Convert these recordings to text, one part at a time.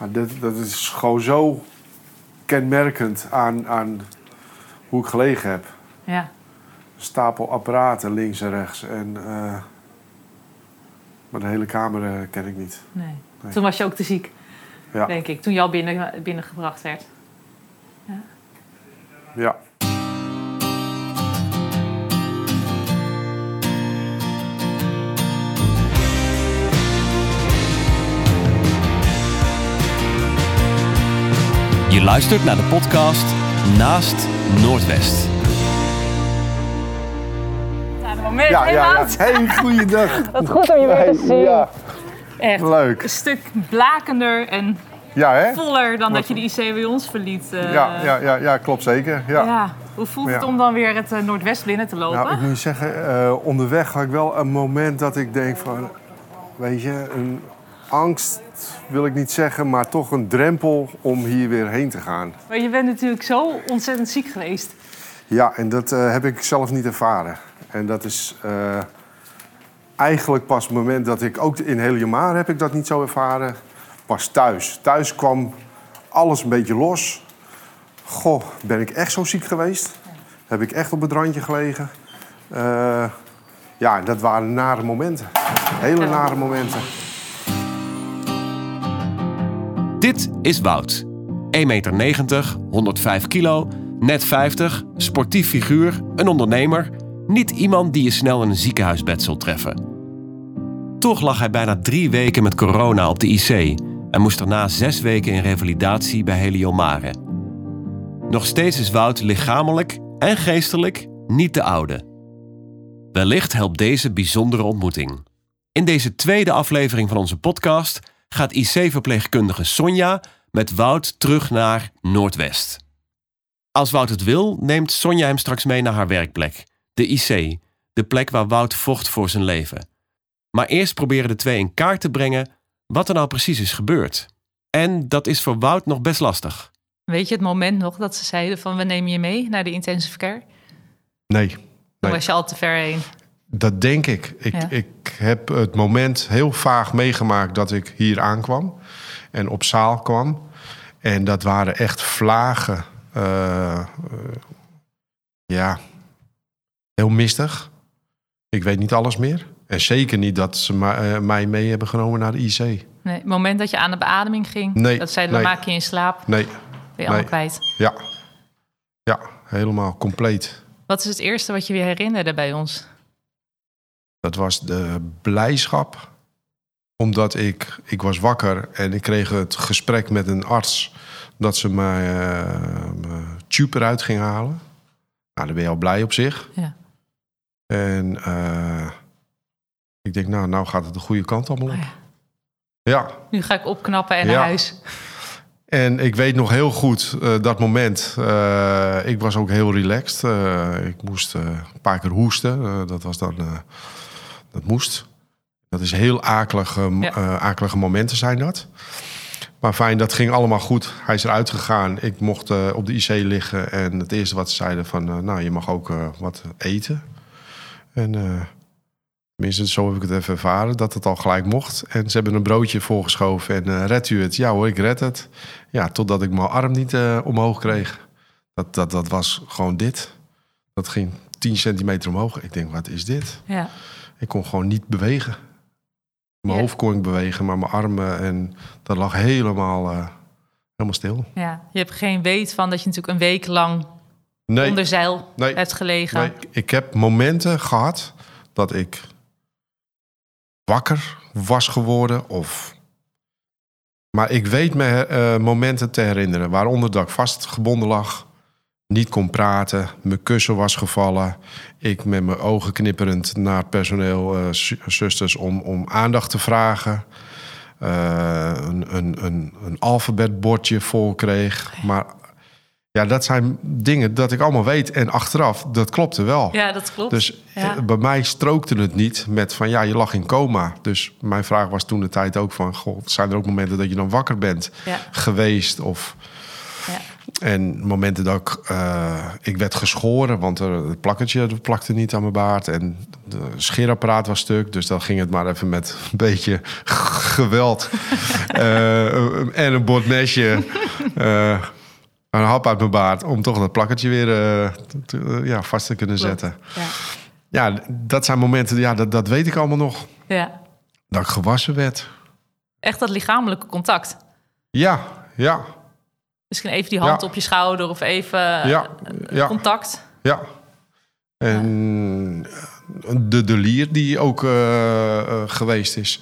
Maar dat, dat is gewoon zo kenmerkend aan, aan hoe ik gelegen heb. Ja. Een stapel apparaten links en rechts. En, eh, maar de hele kamer eh, ken ik niet. Nee. Nee. Toen was je ook te ziek, Ja. denk ik. Toen je al binnen, binnengebracht werd. ja. Je luistert naar de podcast Naast Noordwest. Moment, Ja, ja, ja. Hey, goeiedag. Wat goed om je weer te zien. Ja, Echt leuk. een stuk blakender en Ja, hè? voller dan dat je de IC bij ons verliet. eh. Ja, ja, ja, ja klopt zeker. Ja. Ja. Hoe voelt het om dan weer het eh, Noordwest binnen te lopen? Nou, ik moet zeggen, eh, onderweg had ik wel een moment dat ik denk van... Weet je, een angst wil ik niet zeggen, maar toch een drempel om hier weer heen te gaan. Maar je bent natuurlijk zo ontzettend ziek geweest. Ja, en dat eh, heb ik zelf niet ervaren. En dat is eh, eigenlijk pas het moment dat ik... Ook in Heliumar heb ik dat niet zo ervaren. Pas thuis. Thuis kwam alles een beetje los. Goh, ben ik echt zo ziek geweest? Heb ik echt op het randje gelegen? Eh, ja, dat waren nare momenten. Hele nare momenten. Dit is Wout. 1,90 meter, 105 kilo, net 50, sportief figuur, een ondernemer. Niet iemand die je snel in een ziekenhuisbed zult treffen. Toch lag hij bijna drie weken met corona op de IC en moest daarna zes weken in revalidatie bij Heliomare. Nog steeds is Wout lichamelijk en geestelijk niet de oude. Wellicht helpt deze bijzondere ontmoeting. In deze tweede aflevering van onze podcast gaat IC-verpleegkundige Sonja met Wout terug naar Noordwest. Als Wout het wil, neemt Sonja hem straks mee naar haar werkplek, de IC, de plek waar Wout vocht voor zijn leven. Maar eerst proberen de twee in kaart te brengen wat er nou precies is gebeurd. En dat is voor Wout nog best lastig. Weet je het moment nog dat ze zeiden van we nemen je mee naar de intensive care? Nee, Nee. was je al te ver heen. Dat denk ik. Ik, Ja. ik heb het moment heel vaag meegemaakt dat ik hier aankwam en op zaal kwam. En dat waren echt vlagen. eh, eh, ja, heel mistig. Ik weet niet alles meer. En zeker niet dat ze eh, mij mee hebben genomen naar de IC. Nee, het moment dat je aan de beademing ging, Nee, dat zeiden we nee. maak je in slaap, Nee, ben je allemaal kwijt. ja. Ja, helemaal compleet. Wat is het eerste wat je weer herinnerde bij ons? Dat was de blijdschap. Omdat ik, ik was wakker en ik kreeg het gesprek met een arts dat ze mij eh, mijn tube eruit ging halen. Nou, dan ben je al blij op zich. Ja. En eh, ik denk, nou, nou gaat het de goede kant allemaal op. Oh ja. Ja, Nu ga ik opknappen en Ja. naar huis. en ik weet nog heel goed eh, dat moment. ik was ook heel relaxed. Ik moest een paar keer hoesten. Dat was dan. Dat moest. Dat is heel akelige, Ja. eh, akelige momenten zijn dat. Maar fijn, dat ging allemaal goed. Hij is eruit gegaan. Ik mocht eh, op de IC liggen. En het eerste wat ze zeiden van... eh, nou, je mag ook wat eten. En tenminste, zo heb ik het even ervaren. Dat het al gelijk mocht. En ze hebben een broodje voorgeschoven. En redt u het? Ja hoor, ik red het. Ja, totdat ik mijn arm niet omhoog kreeg. Dat, dat, dat was gewoon dit. Dat ging 10 centimeter omhoog. Ik denk, wat is dit? Ja. Ik kon gewoon niet bewegen. Mijn Ja. hoofd kon ik bewegen, maar mijn armen en dat lag helemaal, eh, helemaal stil. ja, je hebt geen weet van dat je natuurlijk een week lang Nee, onder zeil nee, hebt gelegen. nee, ik heb momenten gehad dat ik wakker was geworden of... Maar ik weet me eh, momenten te herinneren, waaronder dat ik vastgebonden lag, niet kon praten, mijn kussen was gevallen, ik met mijn ogen knipperend naar het personeel, eh, zu- zusters, om, om aandacht te vragen. Eh, een, een, een, een alfabetbordje vol kreeg. Maar ja, dat zijn dingen dat ik allemaal weet. En achteraf, dat klopte wel. Ja, dat klopt. Dus Ja. eh, bij mij strookte het niet met van ja, je lag in coma. Dus mijn vraag was toen de tijd ook van... Zijn er ook momenten dat je dan wakker bent Ja. geweest? Of. En momenten dat ik, eh, ik werd geschoren, want er, het plakketje plakte niet aan mijn baard. En de scheerapparaat was stuk, dus dan ging het maar even met een beetje geweld. Eh, en een bordmesje, eh een hap uit mijn baard, om toch dat plakketje weer eh, te- ja, vast te kunnen zetten. Ja. Ja, dat zijn momenten, ja, dat, dat weet ik allemaal nog. ja. Dat ik gewassen werd. Echt dat lichamelijke contact. Ja, ja, Misschien even die hand Ja. op je schouder of even ja, eh, ja. contact. Ja. En de delier die ook eh, eh, geweest is,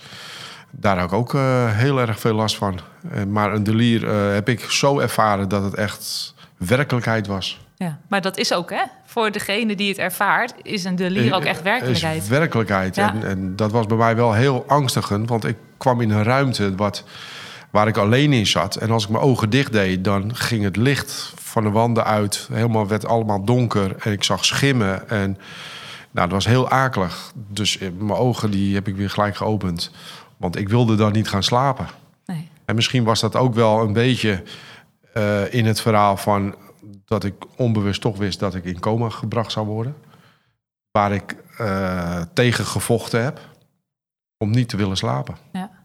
daar heb ik ook eh, heel erg veel last van. Eh, maar een delier eh, heb ik zo ervaren dat het echt werkelijkheid was. Ja. Maar dat is ook, hè? Voor degene die het ervaart, is een delier ook echt werkelijkheid. Is werkelijkheid. En, en dat was bij mij wel heel angstigend, want ik kwam in een ruimte wat, waar ik alleen in zat. En als ik mijn ogen dicht deed, dan ging het licht van de wanden uit. Helemaal werd allemaal donker en ik zag schimmen. En nou, dat was heel akelig. Dus eh, mijn ogen die heb ik weer gelijk geopend. Want ik wilde dan niet gaan slapen. Nee. En misschien was dat ook wel een beetje eh, in het verhaal van dat ik onbewust toch wist dat ik in coma gebracht zou worden. Waar ik eh, tegen gevochten heb om niet te willen slapen. Ja.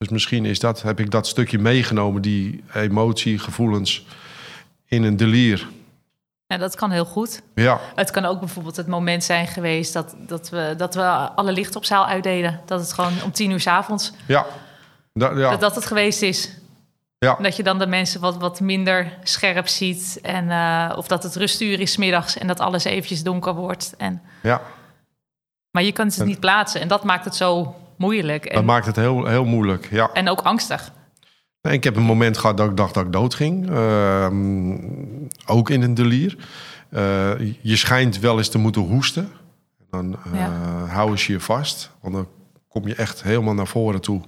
Dus misschien is dat, heb ik dat stukje meegenomen, die emotie, gevoelens, in een delier. Ja, dat kan heel goed. Ja, Het kan ook bijvoorbeeld het moment zijn geweest dat, dat, we, dat we alle licht op zaal uitdeden. Dat het gewoon om tien uur s avonds, ja. Da- ja. dat dat het geweest is. Ja. Dat je dan de mensen wat, wat minder scherp ziet. En, eh, of dat het rustuur is middags en dat alles eventjes donker wordt. En, ja. maar je kunt het niet plaatsen en dat maakt het zo moeilijk. Dat En, maakt het heel, heel moeilijk. Ja. en ook angstig. Nee, Ik heb een moment gehad dat ik dacht dat ik doodging. Ehm, ook in een delier. Eh, je schijnt wel eens te moeten hoesten. Dan eh, Ja. houden ze je vast. Want dan kom je echt helemaal naar voren toe.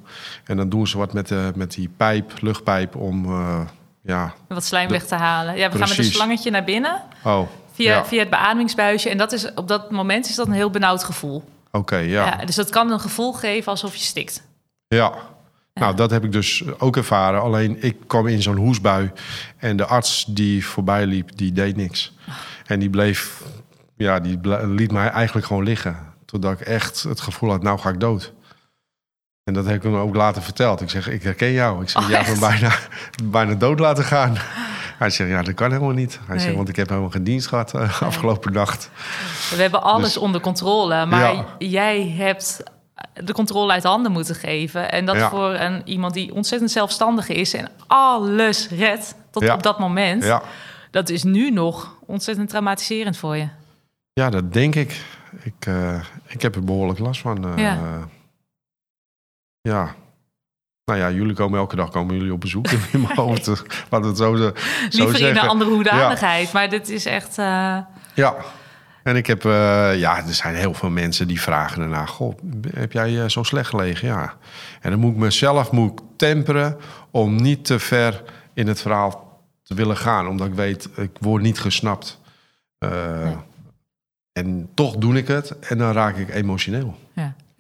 En dan doen ze wat met, de, met die pijp, luchtpijp, om... eh, ja, Wat slijm weg te halen. Ja, we gaan met een slangetje naar binnen. oh, Via, ja. via het beademingsbuisje. En dat is, op dat moment is dat een heel benauwd gevoel. Oké, ja. Ja. dus dat kan een gevoel geven alsof je stikt. Ja. Nou, dat heb ik dus ook ervaren. Alleen ik kwam in zo'n hoesbui. En de arts die voorbij liep, die deed niks. En die bleef, ja, die liet mij eigenlijk gewoon liggen. Totdat ik echt het gevoel had, nou ga ik dood. En dat heb ik hem ook later verteld. Ik zeg, ik herken jou. Ik zeg, Oh, jij hebt me echt? bijna, bijna dood laten gaan. Hij zegt, ja, dat kan helemaal niet. Hij Nee. zegt, want ik heb helemaal geen dienst gehad eh, afgelopen nacht. We hebben alles Dus- onder controle. Maar Ja. jij hebt de controle uit handen moeten geven. En dat Ja. voor een, iemand die ontzettend zelfstandig is en alles redt tot Ja. op dat moment. Ja. Dat is nu nog ontzettend traumatiserend voor je. Ja, dat denk ik. Ik, eh, ik heb er behoorlijk last van. eh, Ja. ja. Nou ja, jullie komen elke dag komen jullie op bezoek in mijn hoofd. Laten het zo, zo Liever in een andere hoedanigheid. Maar dit is echt... eh, Ja. En ik heb, eh, ja, er zijn heel veel mensen die vragen ernaar. Goh, heb jij eh, zo slecht gelegen? Ja. En dan moet ik mezelf moet ik temperen om niet te ver in het verhaal te willen gaan. Omdat ik weet, ik word niet gesnapt. Nee. En toch doe ik het en dan raak ik emotioneel.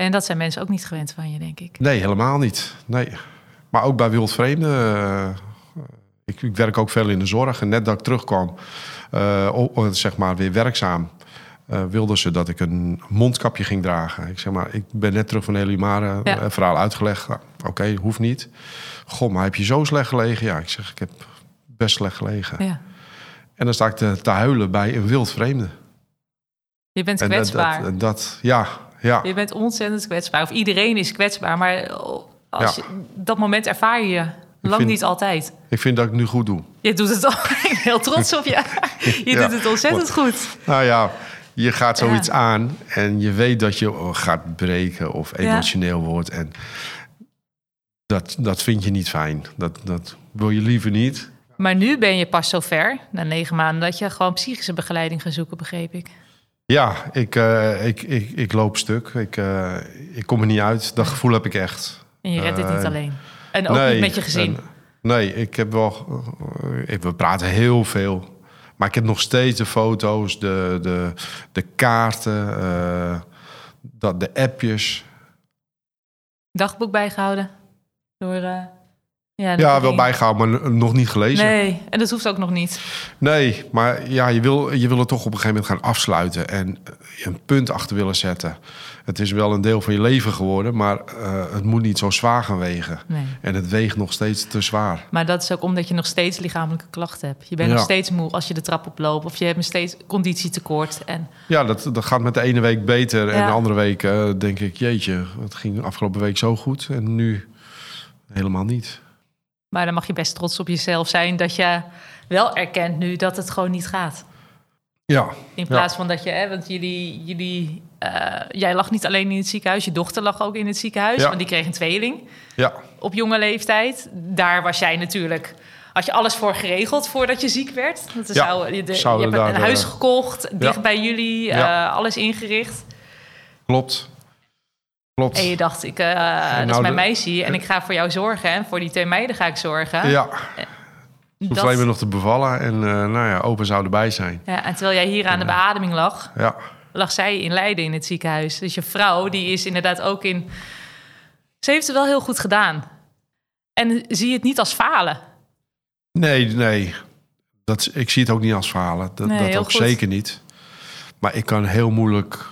En dat zijn mensen ook niet gewend van je, denk ik. Nee, helemaal niet. Nee. Maar ook bij wildvreemden. eh, ik, ik werk ook veel in de zorg. En net dat ik terugkwam, eh, zeg maar weer werkzaam, eh, wilden ze dat ik een mondkapje ging dragen. Ik zeg maar, ik ben net terug van Elimare, Ja. verhaal uitgelegd. Nou, Oké, hoeft niet. Goh, maar heb je zo slecht gelegen? Ja, ik zeg, ik heb best slecht gelegen. Ja. En dan sta ik te, te huilen bij een wildvreemde. Je bent En dat- kwetsbaar. Dat, dat, ja, ja. Je bent ontzettend kwetsbaar. Of iedereen is kwetsbaar. Maar als Ja. je, dat moment ervaar je lang vind- niet altijd. Ik vind dat ik nu goed doe. Je doet het al. Ik ben heel trots op je. Je Ja. doet het ontzettend goed. Nou ja, je gaat zoiets aan en je weet dat je gaat breken of emotioneel wordt. En dat, dat vind je niet fijn. Dat, dat wil je liever niet. Maar nu ben je pas zover, na negen maanden, dat je gewoon psychische begeleiding gaat zoeken, begreep ik. Ja, ik, eh, ik, ik, ik loop stuk. Ik, eh, ik kom er niet uit. Dat gevoel heb ik echt. En je redt dit niet Eh, alleen. En ook niet met je gezin. en- nee, ik heb wel. we praten heel veel. Maar ik heb nog steeds de foto's, de, de, de kaarten, dat, de appjes. Dagboek bijgehouden door. Ja, wel bijgehouden, maar nog niet gelezen. Nee, Nee, en dat hoeft ook nog niet. maar ja, je wil, je wil het toch op een gegeven moment gaan afsluiten en eh, een punt achter willen zetten. Het is wel een deel van je leven geworden, maar eh, het moet niet zo zwaar gaan wegen. Nee. En het weegt nog steeds te zwaar. Maar dat is ook omdat je nog steeds lichamelijke klachten hebt. Je bent Ja. nog steeds moe als je de trap oploopt. Of je hebt nog steeds conditietekort. En Ja, dat, dat gaat met de ene week beter en de andere week eh, denk ik, jeetje, het ging afgelopen week zo goed en nu helemaal niet. Maar dan mag je best trots op jezelf zijn dat je wel erkent nu dat het gewoon niet gaat. Ja, In plaats van dat je, hè, want jullie, jullie eh, jij lag niet alleen in het ziekenhuis, je dochter lag ook in het ziekenhuis, Ja. want die kreeg een tweeling ja, op jonge leeftijd. Daar was jij natuurlijk, had je alles voor geregeld voordat je ziek werd. Ja, zou, je, hebt een daar, huis eh, gekocht, dicht bij jullie, eh, alles ingericht. klopt. Klopt. En je dacht, ik, eh, dat is mijn de- meisje en ik ga voor jou zorgen. En voor die twee meiden ga ik zorgen. Ja, hoeft Dat- alleen maar nog te bevallen en eh, nou ja, open zou erbij zijn. ja, en terwijl jij hier aan de beademing lag, Ja, lag zij in Leiden in het ziekenhuis. Dus je vrouw, die is inderdaad ook in... Ze heeft het wel heel goed gedaan. En zie het niet als falen. nee, nee. Dat, ik zie het ook niet als falen. Dat, Nee, dat ook goed. zeker niet. Maar ik kan heel moeilijk,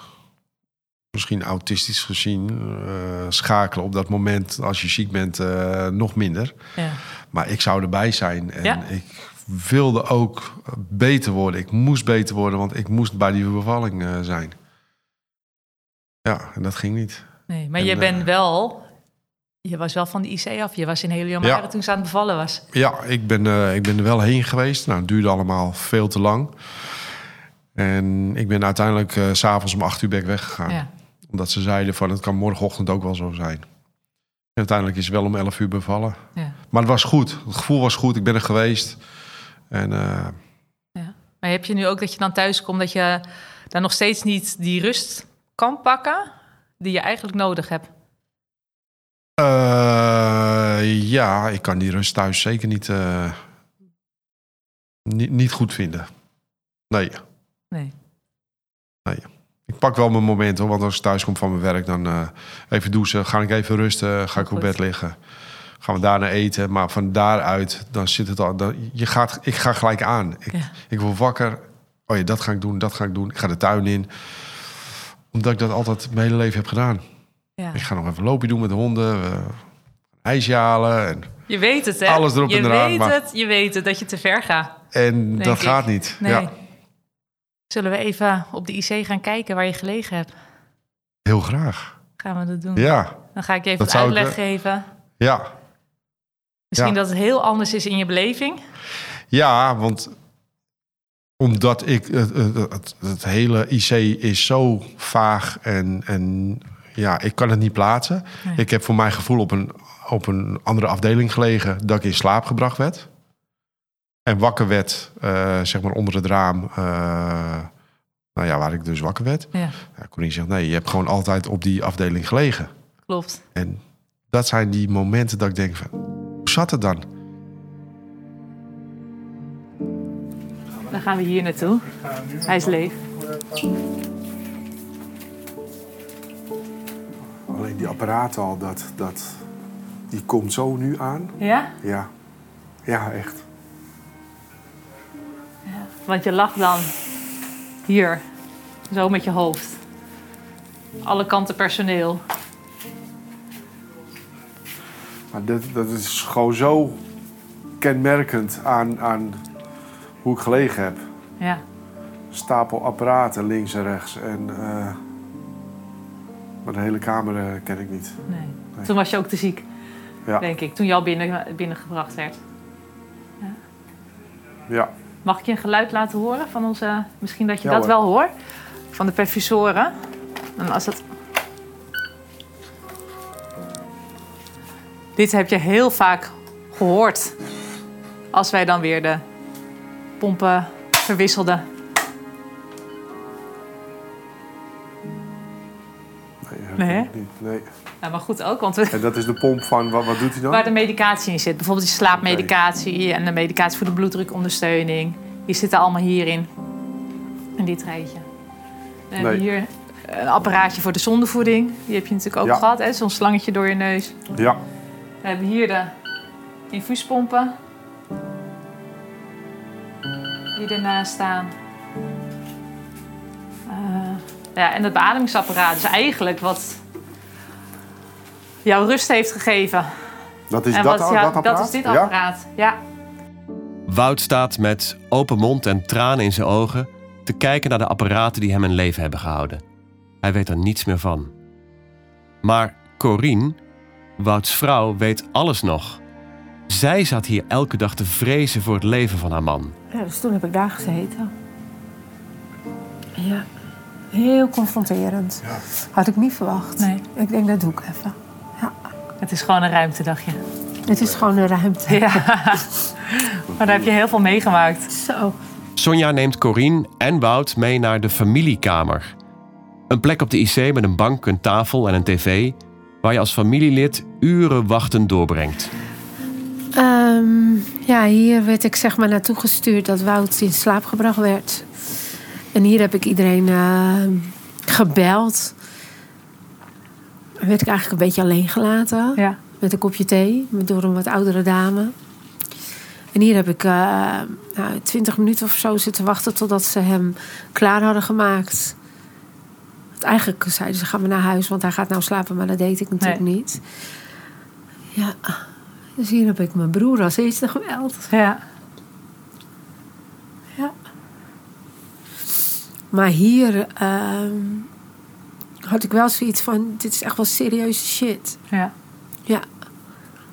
misschien autistisch gezien, eh, schakelen op dat moment als je ziek bent eh, nog minder. Ja. Maar ik zou erbij zijn. En Ja. ik wilde ook beter worden. Ik moest beter worden, want ik moest bij die bevalling eh, zijn. Ja, en dat ging niet. Nee, maar En, je bent wel... Je was wel van de IC af. Je was in Heliomare Ja. toen ze aan het bevallen was. Ja, ik ben, ik ben er wel heen geweest. Nou, het duurde allemaal veel te lang. En ik ben uiteindelijk s s'avonds om acht uur ik weggegaan. Ja. Omdat ze zeiden van het kan morgenochtend ook wel zo zijn. En uiteindelijk is het wel om elf uur bevallen. Ja. Maar het was goed. Het gevoel was goed. Ik ben er geweest. En eh, Maar heb je nu ook dat je dan thuis komt... dat je dan nog steeds niet die rust kan pakken... die je eigenlijk nodig hebt? eh, ja, ik kan die rust thuis zeker niet, eh, niet, niet goed vinden. Nee. Nee. Ik pak wel mijn moment hoor, want als ik thuis kom van mijn werk, dan eh, even douchen, ga ik even rusten, ga ik op bed liggen. Gaan we daarna eten, maar van daaruit, dan zit het al. Dan, je gaat, ik ga gelijk aan. Ik, Ja. ik word wakker. Oh ja, dat ga ik doen, dat ga ik doen. Ik ga de tuin in. Omdat ik dat altijd mijn hele leven heb gedaan. Ja. Ik ga nog even een loopje doen met de honden. eh, ijsje halen. En, Je weet het, hè? Alles erop je en eraan, weet maar- het, je weet het, dat je te ver gaat. en dat ik. gaat niet. Nee. Ja, Zullen we even op de IC gaan kijken waar je gelegen hebt? heel graag. Gaan we dat doen? Ja, Dan ga ik je even Dat ik, uitleg eh, geven. ja. Misschien ja. dat het heel anders is in je beleving. Ja, want omdat ik het, het, het, het hele IC is zo vaag en, en ja, ik kan het niet plaatsen. Nee. Ik heb voor mijn gevoel op een, op een andere afdeling gelegen dat ik in slaap gebracht werd. En wakker werd, eh, zeg maar onder het raam. eh, nou ja, waar ik dus wakker werd. Ja, Ja, Corine zegt, nee, je hebt gewoon altijd op die afdeling gelegen. klopt. En dat zijn die momenten dat ik denk van, hoe zat het dan? Dan gaan we hier naartoe. Hij is leeg. Alleen die apparaten al, dat, dat, die komt zo nu aan. Ja? Ja, ja echt. Want je lag dan hier, zo met je hoofd. Alle kanten personeel. Maar dat, dat is gewoon zo kenmerkend aan, aan hoe ik gelegen heb. Ja, Stapel apparaten links en rechts. En, eh, maar de hele kamer eh, ken ik niet. nee. Nee. Toen was je ook te ziek, Ja, denk ik. Toen je al binnen, binnengebracht werd. ja. Mag ik je een geluid laten horen van onze... Misschien dat je Ja, dat hoor. wel hoort. Van de perfusoren. En als het... Dit heb je heel vaak gehoord. Als wij dan weer de pompen verwisselden. Nee, Nee, niet. maar goed ook, want we, En dat is de pomp van, wat, wat doet hij dan? waar de medicatie in zit. Bijvoorbeeld die slaapmedicatie en de medicatie voor de bloeddrukondersteuning. Die zitten allemaal hierin. In dit rijtje. We hebben hier een apparaatje voor de zondevoeding. Die heb je natuurlijk ook Ja. gehad, hè? Zo'n slangetje door je neus. Ja, We hebben hier de infuuspompen. Die ernaast staan. Ja, en het beademingsapparaat. Dus eigenlijk wat jou rust heeft gegeven. Dat is en dat, wat dat apparaat? dat is dit Ja? apparaat. Ja. Wout staat met open mond en tranen in zijn ogen te kijken naar de apparaten die hem in leven hebben gehouden. Hij weet er niets meer van. Maar Corine, Wouts vrouw, weet alles nog. Zij zat hier elke dag te vrezen voor het leven van haar man. Ja, dus toen heb ik daar gezeten. Ja, heel confronterend. Had ik niet verwacht. Nee. Ik denk, dat doe ik even. Ja. Het is gewoon een ruimte, dacht je. Het is gewoon een ruimte. Ja. maar daar heb je heel veel meegemaakt. Zo. Sonja neemt Corine en Wout mee naar de familiekamer. Een plek op de IC met een bank, een tafel en een tv... waar je als familielid uren wachten doorbrengt. Ehm, ja, hier werd ik zeg maar naartoe gestuurd dat Wout in slaap gebracht werd. En hier heb ik iedereen ehm, gebeld. Dan werd ik eigenlijk een beetje alleen gelaten. Ja. Met een kopje thee, door een wat oudere dame. En hier heb ik eh nou, 20 minuten of zo zitten wachten totdat ze hem klaar hadden gemaakt. Want eigenlijk zeiden ze: gaan we naar huis, want hij gaat nou slapen, maar dat deed ik natuurlijk Nee. niet. Ja, dus hier heb ik mijn broer als eerste gebeld. Ja. Maar hier ehm, had ik wel zoiets van: dit is echt wel serieuze shit. Ja. Ja.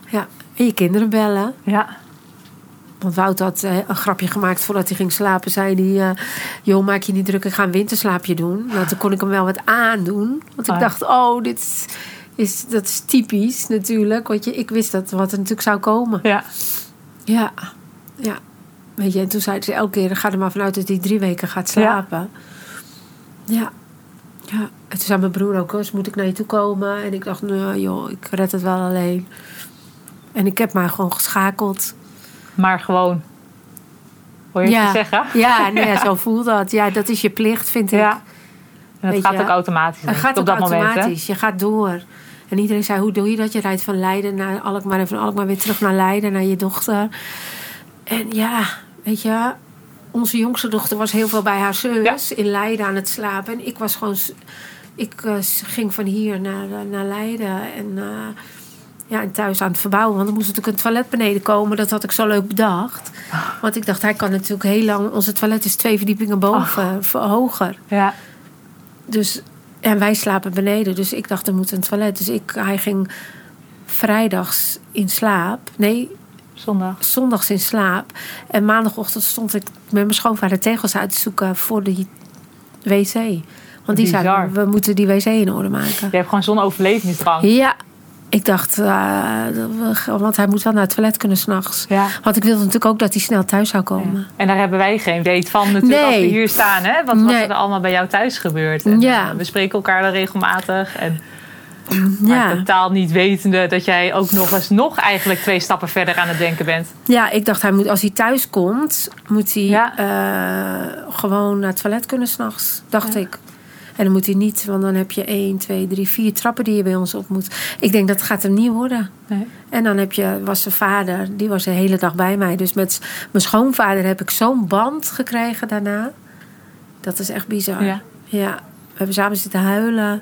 Ja. En je kinderen bellen. Ja. Want Wout had eh, een grapje gemaakt voordat hij ging slapen. Zei hij, eh, joh, maak je niet druk, ik ga een winterslaapje doen. Nou, toen kon ik hem wel wat aandoen. Want ik Oh dacht, oh, dit is, is, dat is typisch natuurlijk. Want je, ik wist dat wat er natuurlijk zou komen. Ja. Ja, ja. Weet je, en toen zei ze elke keer, ga er maar vanuit dat hij drie weken gaat slapen. Ja. ja. En toen zei mijn broer ook, dus moet ik naar je toe komen? En ik dacht, nee joh, ik red het wel alleen. En ik heb maar gewoon geschakeld. Maar gewoon. Hoor je het te zeggen? Ja, nee, zo voelt dat. Ja, dat is je plicht, vind ik. Ja. En dat Weet gaat je, ook automatisch. Het gaat op dat moment. automatisch. je gaat door. En iedereen zei, hoe doe je dat? Je rijdt van Leiden naar Alkmaar en van Alkmaar weer terug naar Leiden, naar je dochter. En ja, weet je, onze jongste dochter was heel veel bij haar zus in Leiden aan het slapen. En ik was gewoon, ik eh, ging van hier naar, eh, naar Leiden en, eh, ja, en thuis aan het verbouwen. Want er moest natuurlijk een toilet beneden komen. Dat had ik zo leuk bedacht. Want ik dacht, hij kan natuurlijk heel lang, onze toilet is twee verdiepingen boven, v- hoger. Ja. Dus, en wij slapen beneden. Dus ik dacht, er moet een toilet. Dus ik, hij ging vrijdags in slaap. Nee, Zondag. zondags in slaap. En maandagochtend stond ik met mijn schoonvader tegels uit te zoeken voor de wc. Want die zei, we moeten die wc in orde maken. Je hebt gewoon zo'n overlevingsdrang. Ja, ik dacht, eh, want hij moet wel naar het toilet kunnen s'nachts. Ja. Want ik wilde natuurlijk ook dat hij snel thuis zou komen. En daar hebben wij geen weet van natuurlijk als we Nee. hier staan. Hè? Wat, wat Nee. er allemaal bij jou thuis gebeurt. En, Ja. eh, we spreken elkaar dan regelmatig. En, Ja. Maar totaal niet wetende dat jij ook nog eens nog eigenlijk twee stappen verder aan het denken bent. Ja, ik dacht, hij moet, als hij thuis komt, moet hij Ja. eh, gewoon naar het toilet kunnen s'nachts. Dacht ik. En dan moet hij niet, want dan heb je één, twee, drie, vier trappen die je bij ons op moet. Ik denk dat gaat hem niet worden. Nee. En dan heb je, was zijn vader, die was de hele dag bij mij. Dus met mijn schoonvader heb ik zo'n band gekregen daarna. Dat is echt bizar. Ja. ja. We hebben samen zitten huilen.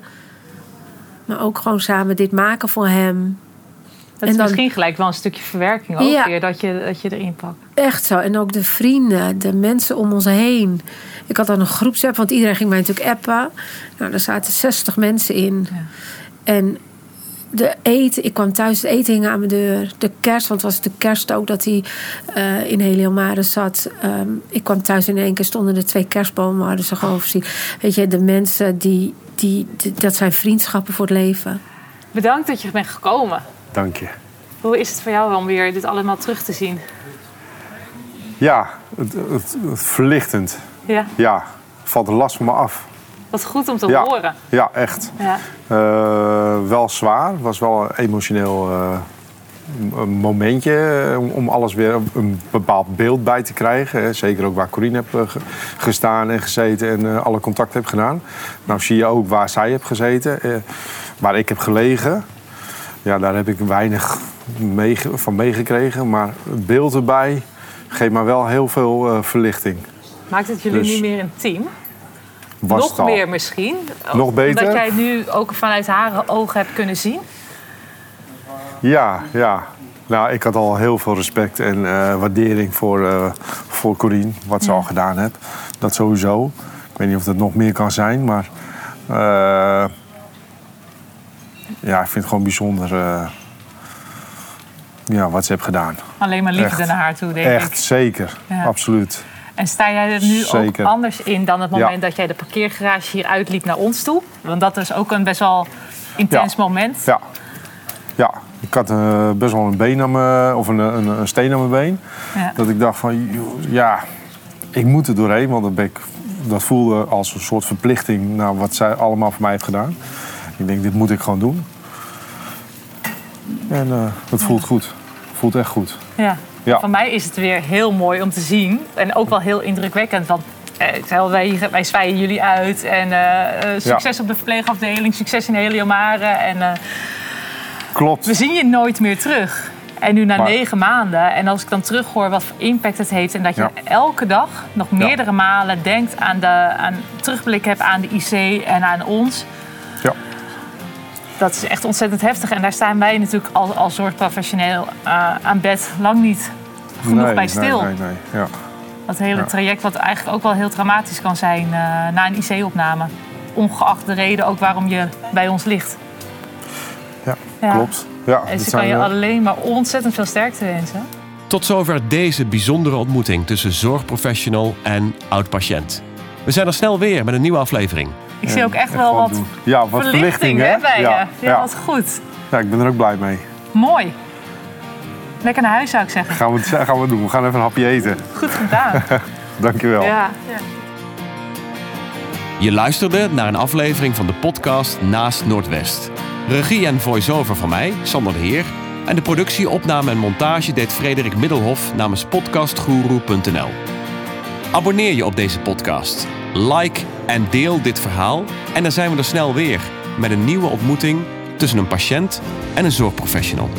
Maar ook gewoon samen dit maken voor hem. Dat is dan- misschien gelijk wel een stukje verwerking ook Ja. weer dat je, dat je erin pakt. Echt zo. En ook de vrienden, de mensen om ons heen. Ik had dan een groepsapp, want iedereen ging mij natuurlijk appen. Nou, daar zaten 60 mensen in. Ja. En de eten, ik kwam thuis, het eten hing aan mijn deur. De kerst, want het was de kerst ook dat hij eh, in Heliomare zat. Ehm, ik kwam thuis en in één keer stonden er twee kerstbomen, hadden ze gewoon voorzien. Weet je, de mensen die, die, die- dat zijn vriendschappen voor het leven. Bedankt dat je bent gekomen. Dank je. Hoe is het voor jou om weer dit allemaal terug te zien? Ja, het, het, het verlichtend. Ja, Ja, valt de last van me af. wat goed om te ja. horen. Ja, echt. Ja. Eh, wel zwaar. Het was wel emotioneel eh, een momentje eh, om, alles weer een bepaald beeld bij te krijgen. Zeker ook waar Corine heb eh, ge- gestaan en gezeten en eh, alle contact heb gedaan. Nou zie je ook waar zij heeft gezeten, waar ik heb gelegen. Ja, daar heb ik weinig meege- van meegekregen. Maar het beeld erbij geeft me wel heel veel verlichting. Maakt het jullie Dus- nu meer een team? Was Nog meer misschien? Nog beter? Omdat jij nu ook vanuit haar ogen hebt kunnen zien? Ja, ja. Nou, ik had al heel veel respect en eh, waardering voor, eh voor Corine, wat ze al gedaan heeft. Dat sowieso. Ik weet niet of dat nog meer kan zijn, maar eh, ja, ik vind het gewoon bijzonder ja, wat ze heeft gedaan. Alleen maar liefde Echt. naar haar toe, denk Echt, ik. zeker. Ja. Absoluut. En sta jij er nu Zeker. ook anders in dan het moment Ja. dat jij de parkeergarage hier uitliep naar ons toe? Want dat is ook een best wel intens Ja. moment. Ja. Ja, ik had eh, best wel een been aan me, of een, een, een steen aan mijn been. Ja. Dat ik dacht van, ja, ik moet er doorheen. Want dat, ben ik, dat voelde als een soort verplichting naar wat zij allemaal voor mij heeft gedaan. Ik denk, dit moet ik gewoon doen. En eh dat voelt goed. Voelt echt goed. Ja. Ja. Voor mij is het weer heel mooi om te zien. En ook wel heel indrukwekkend. Want eh, ik zei al, wij, wij zwaien jullie uit. En eh, eh, succes op de verpleegafdeling. Succes in Heliomare. En eh, Klopt. we zien je nooit meer terug. En nu na Maar- negen maanden. En als ik dan terughoor wat voor impact het heeft. En dat je Ja. elke dag nog meerdere malen denkt aan de aan, terugblik hebt aan de IC en aan ons. Ja. Dat is echt ontzettend heftig. En daar staan wij natuurlijk als, als zorgprofessioneel eh, aan bed lang niet genoeg Nee, bij stil. Nee, nee, nee. Ja. Dat hele Ja. traject wat eigenlijk ook wel heel dramatisch kan zijn eh, na een IC-opname. Ongeacht de reden ook waarom je bij ons ligt. Ja, Ja. klopt. Ja, En ze kan je eh, alleen maar ontzettend veel sterkte wensen. Tot zover deze bijzondere ontmoeting tussen zorgprofessional en oud-patiënt. We zijn er snel weer met een nieuwe aflevering. Ik zie ook echt echt wel wat doen. Ja, wat verlichting, hè? bij ja, je. Ja, ja. wat goed. ja, ik ben er ook blij mee. Mooi. Lekker naar huis zou ik zeggen. Gaan we, gaan we doen. We gaan even een hapje eten. Goed gedaan. Dankjewel. ja. Je luisterde naar een aflevering van de podcast Naast Noordwest. Regie en voice-over van mij, Sander de Heer. En de productie, opname en montage deed Frederik Middelhof namens podcastguru.nl. Abonneer je op deze podcast. Like en deel dit verhaal. En dan zijn we er snel weer met een nieuwe ontmoeting tussen een patiënt en een zorgprofessional.